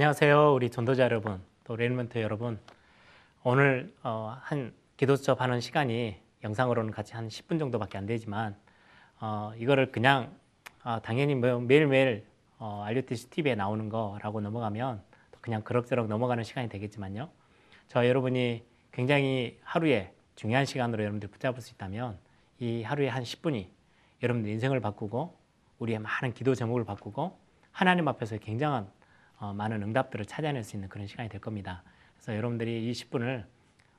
안녕하세요. 우리 전도자 여러분, 또 Remnant 여러분. 오늘 어, 한 기도 수업하는 시간이 영상으로는 같이 한 10분 정도밖에 안 되지만 어, 이거를 그냥 어, 당연히 뭐 매일매일 어, RUTC TV에 나오는 거라고 넘어가면 그냥 그럭저럭 넘어가는 시간이 되겠지만요. 저 여러분이 굉장히 하루에 중요한 시간으로 여러분들 붙잡을 수 있다면 이 하루에 한 10분이 여러분들 인생을 바꾸고 우리의 많은 기도 제목을 바꾸고 하나님 앞에서 굉장한 어, 많은 응답들을 찾아낼 수 있는 그런 시간이 될 겁니다. 그래서 여러분들이 이 10분을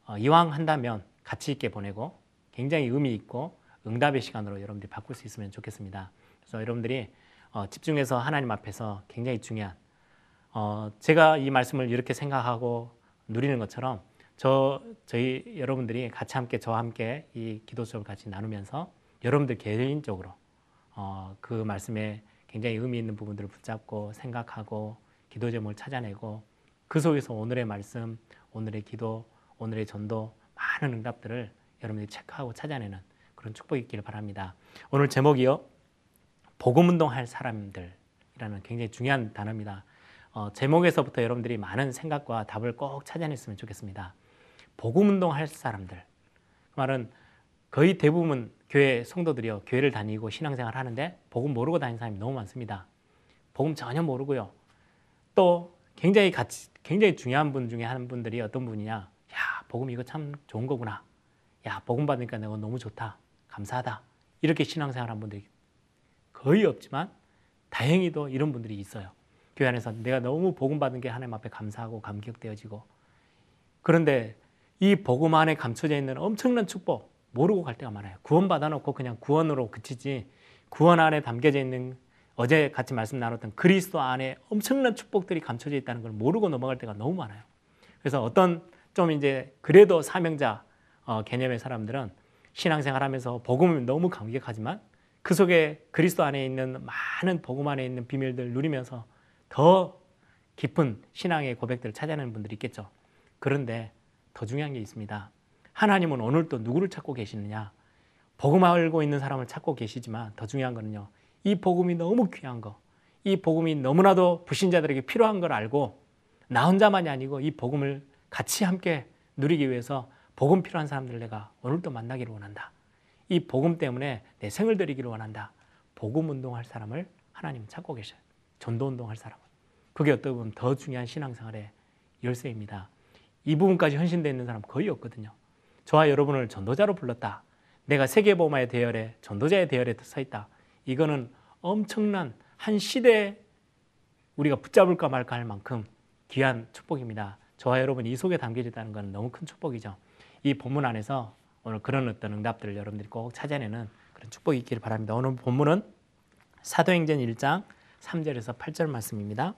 어, 이왕 한다면 가치 있게 보내고 굉장히 의미 있고 응답의 시간으로 여러분들이 바꿀 수 있으면 좋겠습니다. 그래서 여러분들이 어, 집중해서 하나님 앞에서 굉장히 중요한 어, 제가 이 말씀을 이렇게 생각하고 누리는 것처럼 저 저희 여러분들이 같이 함께 저와 함께 이 기도 수업을 같이 나누면서 여러분들 개인적으로 어, 그 말씀에 굉장히 의미 있는 부분들을 붙잡고 생각하고 기도 제목을 찾아내고 그 속에서 오늘의 말씀, 오늘의 기도, 오늘의 전도 많은 응답들을 여러분들이 체크하고 찾아내는 그런 축복이 있기를 바랍니다. 오늘 제목이요. 복음 운동할 사람들이라는 굉장히 중요한 단어입니다. 어, 제목에서부터 여러분들이 많은 생각과 답을 꼭 찾아냈으면 좋겠습니다. 복음 운동할 사람들. 그 말은 거의 대부분 교회 성도들이요. 교회를 다니고 신앙생활 하는데 복음 모르고 다니는 사람이 너무 많습니다. 복음 전혀 모르고요. 또 굉장히 가치, 굉장히 중요한 분 중에 한 분들이 어떤 분이냐. 야, 복음 이거 참 좋은 거구나. 야, 복음 받으니까 내가 너무 좋다. 감사하다. 이렇게 신앙생활 한 분들이 거의 없지만 다행히도 이런 분들이 있어요. 교회 안에서 내가 너무 복음 받은 게 하나님 앞에 감사하고 감격되어지고 그런데 이 복음 안에 감춰져 있는 엄청난 축복 모르고 갈 때가 많아요. 구원 받아놓고 그냥 구원으로 그치지 구원 안에 담겨져 있는 어제 같이 말씀 나눴던 그리스도 안에 엄청난 축복들이 감춰져 있다는 걸 모르고 넘어갈 때가 너무 많아요. 그래서 어떤 좀 이제 그래도 사명자 어, 개념의 사람들은 신앙생활 하면서 복음을 너무 감격하지만 그 속에 그리스도 안에 있는 많은 복음 안에 있는 비밀들 누리면서 더 깊은 신앙의 고백들을 찾아내는 분들이 있겠죠. 그런데 더 중요한 게 있습니다. 하나님은 오늘 또 누구를 찾고 계시느냐? 복음 알고 있는 사람을 찾고 계시지만 더 중요한 거는요. 이 복음이 너무 귀한 거, 이 복음이 너무나도 불신자들에게 필요한 걸 알고 나 혼자만이 아니고 이 복음을 같이 함께 누리기 위해서 복음 필요한 사람들 내가 오늘도 만나기를 원한다. 이 복음 때문에 내 생을 드리기를 원한다. 복음 운동할 사람을 하나님 찾고 계셔요. 전도 운동할 사람은. 그게 어떻게 보면 더 중요한 신앙생활의 열쇠입니다. 이 부분까지 헌신되어 있는 사람 거의 없거든요. 저와 여러분을 전도자로 불렀다. 내가 세계보마의 대열에 전도자의 대열에 서 있다. 이거는 엄청난 한 시대에 우리가 붙잡을까 말까 할 만큼 귀한 축복입니다. 저와 여러분 이 속에 담겨져 있다는 것은 너무 큰 축복이죠. 이 본문 안에서 오늘 그런 어떤 응답들을 여러분들이 꼭 찾아내는 그런 축복이 있기를 바랍니다. 오늘 본문은 사도행전 1장 3절에서 8절 말씀입니다.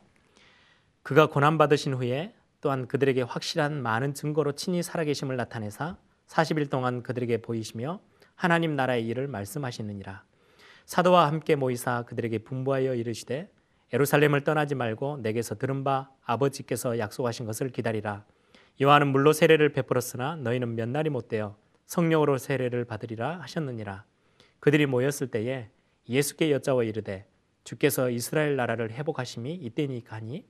그가 고난 받으신 후에 또한 그들에게 확실한 많은 증거로 친히 살아계심을 나타내사 40일 동안 그들에게 보이시며 하나님 나라의 일을 말씀하시느니라. 사도와 함께 모이사 그들에게 분부하여 이르시되 예루살렘을 떠나지 말고 내게서 들은 바 아버지께서 약속하신 것을 기다리라. 요한은 물로 세례를 베풀었으나 너희는 몇 날이 못 되어 성령으로 세례를 받으리라 하셨느니라. 그들이 모였을 때에 예수께 여짜와 이르되 주께서 이스라엘 나라를 회복하심이 이때니까 하니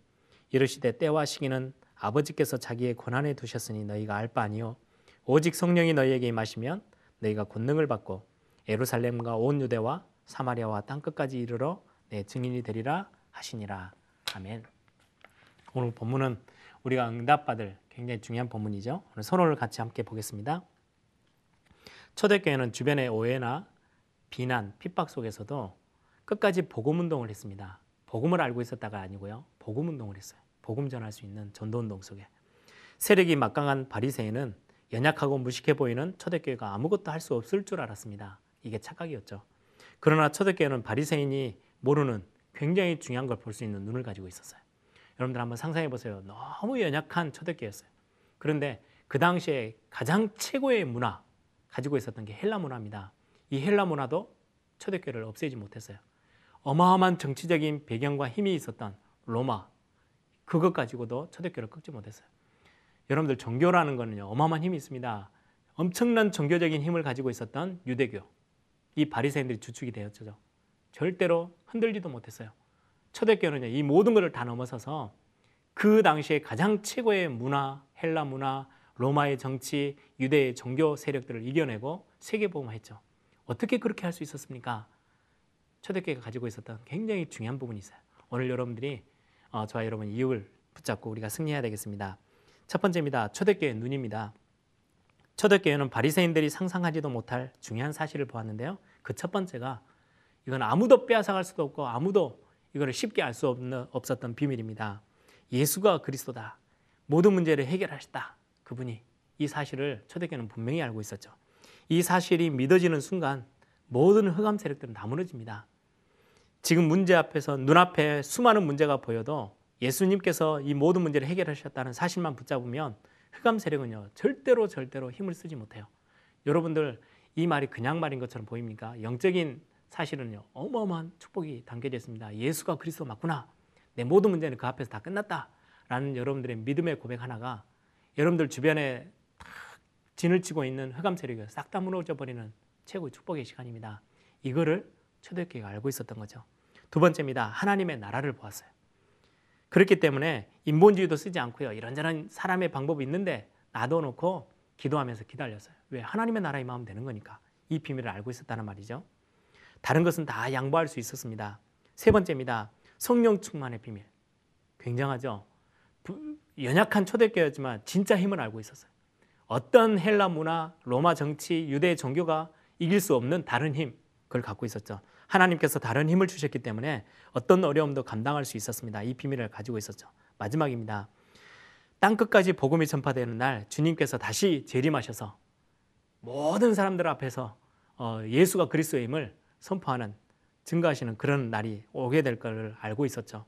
이르시되 때와 시기는 아버지께서 자기의 권한에 두셨으니 너희가 알 바 아니요 오직 성령이 너희에게 임하시면 너희가 권능을 받고 예루살렘과 온 유대와 사마리아와 땅 끝까지 이르러 내 증인이 되리라 하시니라. 아멘. 오늘 본문은 우리가 응답받을 굉장히 중요한 본문이죠. 오늘 선호를 같이 함께 보겠습니다. 초대교회는 주변의 오해나 비난, 핍박 속에서도 끝까지 복음 운동을 했습니다. 복음을 알고 있었다가 아니고요. 복음 운동을 했어요. 복음 전할 수 있는 전도 운동 속에. 세력이 막강한 바리새인은 연약하고 무식해 보이는 초대교회가 아무것도 할 수 없을 줄 알았습니다. 이게 착각이었죠. 그러나 초대교회는 바리새인이 모르는 굉장히 중요한 걸 볼 수 있는 눈을 가지고 있었어요. 여러분들 한번 상상해 보세요. 너무 연약한 초대교회였어요. 그런데 그 당시에 가장 최고의 문화 가지고 있었던 게 헬라 문화입니다. 이 헬라 문화도 초대교회를 없애지 못했어요. 어마어마한 정치적인 배경과 힘이 있었던 로마 그것 가지고도 초대교회를 꺾지 못했어요. 여러분들 종교라는 거는요 어마어마한 힘이 있습니다. 엄청난 종교적인 힘을 가지고 있었던 유대교 이 바리새인들이 주축이 되었죠. 절대로 흔들지도 못했어요. 초대교회는요, 이 모든 것을 다 넘어서서 그 당시에 가장 최고의 문화, 헬라 문화, 로마의 정치, 유대의 종교 세력들을 이겨내고 세계복음화했죠. 어떻게 그렇게 할 수 있었습니까? 초대교회가 가지고 있었던 굉장히 중요한 부분이 있어요. 오늘 여러분들이 어, 저와 여러분 이유를 붙잡고 우리가 승리해야 되겠습니다. 첫 번째입니다. 초대교회 눈입니다. 초대교회는 바리새인들이 상상하지도 못할 중요한 사실을 보았는데요. 그 첫 번째가 이건 아무도 빼앗아갈 수도 없고 아무도 이거를 쉽게 알 수 없었던 비밀입니다. 예수가 그리스도다. 모든 문제를 해결하셨다. 그분이 이 사실을 초대교회는 분명히 알고 있었죠. 이 사실이 믿어지는 순간 모든 흑암 세력들은 다 무너집니다. 지금 문제 앞에서 눈앞에 수많은 문제가 보여도 예수님께서 이 모든 문제를 해결하셨다는 사실만 붙잡으면 흑암 세력은요 절대로 절대로 힘을 쓰지 못해요. 여러분들 이 말이 그냥 말인 것처럼 보입니까? 영적인 사실은요 어마어마한 축복이 담겨져 있습니다. 예수가 그리스도 맞구나. 내 모든 문제는 그 앞에서 다 끝났다라는 여러분들의 믿음의 고백 하나가 여러분들 주변에 탁 진을 치고 있는 흑암 세력이 싹 다 무너져 버리는 최고의 축복의 시간입니다. 이거를 초대교회가 알고 있었던 거죠. 두 번째입니다. 하나님의 나라를 보았어요. 그렇기 때문에 인본주의도 쓰지 않고요. 이런저런 사람의 방법이 있는데 놔둬놓고 기도하면서 기다렸어요. 왜? 하나님의 나라의 마음 되는 거니까. 이 비밀을 알고 있었다는 말이죠. 다른 것은 다 양보할 수 있었습니다. 세 번째입니다. 성령 충만의 비밀. 굉장하죠. 연약한 초대교회였지만 진짜 힘을 알고 있었어요. 어떤 헬라 문화, 로마 정치, 유대 종교가 이길 수 없는 다른 힘, 그걸 갖고 있었죠. 하나님께서 다른 힘을 주셨기 때문에 어떤 어려움도 감당할 수 있었습니다. 이 비밀을 가지고 있었죠. 마지막입니다. 땅 끝까지 복음이 전파되는 날 주님께서 다시 재림하셔서 모든 사람들 앞에서 어, 예수가 그리스도의 힘을 선포하는 증거하시는 그런 날이 오게 될 것을 알고 있었죠.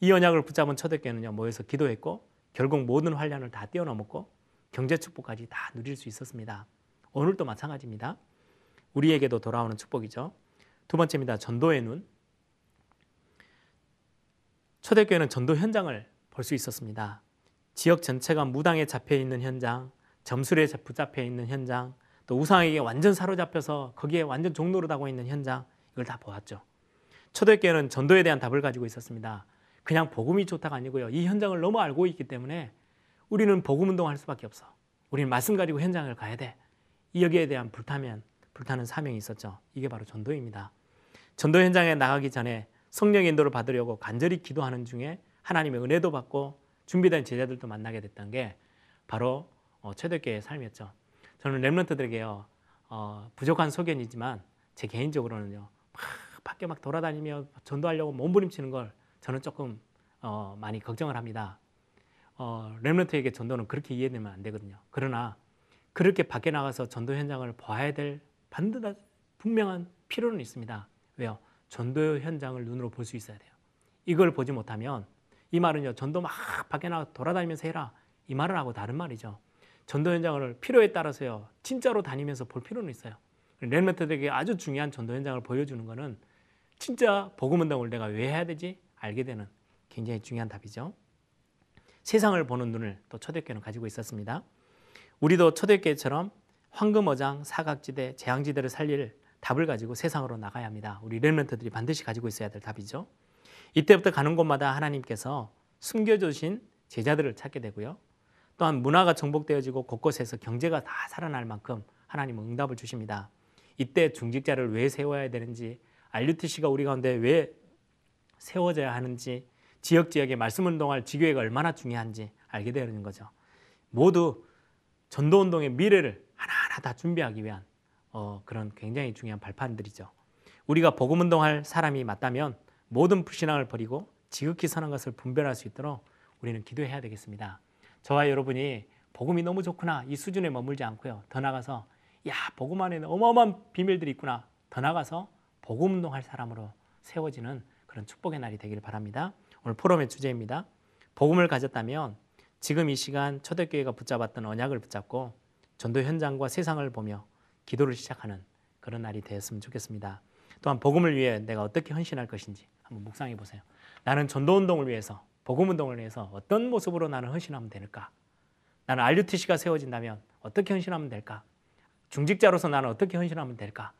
이 언약을 붙잡은 초대교회는요 모여서 기도했고 결국 모든 환란을 다 뛰어넘었고 경제 축복까지 다 누릴 수 있었습니다. 오늘도 마찬가지입니다. 우리에게도 돌아오는 축복이죠. 두 번째입니다. 전도의 눈. 초대교회는 전도 현장을 볼 수 있었습니다. 지역 전체가 무당에 잡혀 있는 현장, 점술에 붙잡혀 있는 현장, 또 우상에게 완전 사로잡혀서 거기에 완전 다고 있는 현장, 이걸 다 보았죠. 초대교회는 전도에 대한 답을 가지고 있었습니다. 그냥 복음이 좋다가 아니고요. 이 현장을 너무 알고 있기 때문에 우리는 복음 운동할 수밖에 없어. 우리는 말씀 가지고 현장을 가야 돼. 여기에 대한 불타면 불타는 사명이 있었죠. 이게 바로 전도입니다. 전도 현장에 나가기 전에 성령 인도를 받으려고 간절히 기도하는 중에 하나님의 은혜도 받고 준비된 제자들도 만나게 됐던 게 바로 어, 초대교회의 삶이었죠. 저는 렘런트들에게요 어, 부족한 소견이지만 제 개인적으로는요 막 밖에 막 돌아다니며 전도하려고 몸부림치는 걸 저는 조금 어, 많이 걱정을 합니다. 어, 렘런트에게 전도는 그렇게 이해되면 안 되거든요. 그러나 그렇게 밖에 나가서 전도 현장을 봐야 될 반드시 분명한 필요는 있습니다. 왜요? 전도 현장을 눈으로 볼 수 있어야 돼요. 이걸 보지 못하면 이 말은요. 전도 막 밖에 나가 돌아다니면서 해라. 이 말을 하고 다른 말이죠. 전도 현장을 필요에 따라서요. 진짜로 다니면서 볼 필요는 있어요. 렘멘트들에게 아주 중요한 전도 현장을 보여주는 것은 진짜 복음 운동을 내가 왜 해야 되지? 알게 되는 굉장히 중요한 답이죠. 세상을 보는 눈을 또 초대교회는 가지고 있었습니다. 우리도 초대교회처럼 황금어장, 사각지대, 재앙지대를 살릴 답을 가지고 세상으로 나가야 합니다. 우리 렘런트들이 반드시 가지고 있어야 될 답이죠. 이때부터 가는 곳마다 하나님께서 숨겨주신 제자들을 찾게 되고요. 또한 문화가 정복되어지고 곳곳에서 경제가 다 살아날 만큼 하나님은 응답을 주십니다. 이때 중직자를 왜 세워야 되는지, RUTC가 우리 가운데 왜 세워져야 하는지, 지역 지역에 말씀 운동할 지교회가 얼마나 중요한지 알게 되는 거죠. 모두 전도 운동의 미래를 다 준비하기 위한 어, 그런 굉장히 중요한 발판들이죠. 우리가 복음 운동할 사람이 맞다면 모든 불신앙을 버리고 지극히 선한 것을 분별할 수 있도록 우리는 기도해야 되겠습니다. 저와 여러분이 복음이 너무 좋구나 이 수준에 머물지 않고요. 더 나가서 야 복음 안에는 어마어마한 비밀들이 있구나. 더 나가서 복음 운동할 사람으로 세워지는 그런 축복의 날이 되기를 바랍니다. 오늘 포럼의 주제입니다. 복음을 가졌다면 지금 이 시간 초대교회가 붙잡았던 언약을 붙잡고 전도 현장과 세상을 보며 기도를 시작하는 그런 날이 되었으면 좋겠습니다. 또한 복음을 위해 내가 어떻게 헌신할 것인지 한번 묵상해 보세요. 나는 전도 운동을 위해서 복음 운동을 위해서 어떤 모습으로 나는 헌신하면 될까? 나는 RUTC가 세워진다면 어떻게 헌신하면 될까? 중직자로서 나는 어떻게 헌신하면 될까?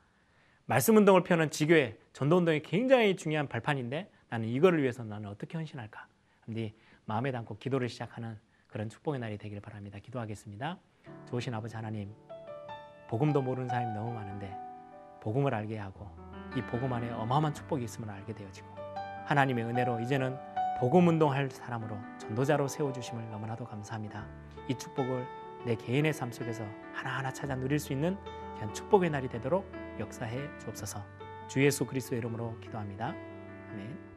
말씀 운동을 펴는 지교회 전도 운동이 굉장히 중요한 발판인데 나는 이거를 위해서 나는 어떻게 헌신할까? 근데 마음에 담고 기도를 시작하는 그런 축복의 날이 되길 바랍니다. 기도하겠습니다. 좋으신 아버지 하나님, 복음도 모르는 사람이 너무 많은데 복음을 알게 하고 이 복음 안에 어마어마한 축복이 있음을 알게 되어지고 하나님의 은혜로 이제는 복음 운동할 사람으로 전도자로 세워 주심을 너무나도 감사합니다. 이 축복을 내 개인의 삶 속에서 하나하나 찾아 누릴 수 있는 귀한 축복의 날이 되도록 역사해 주옵소서. 주 예수 그리스도의 이름으로 기도합니다. 아멘.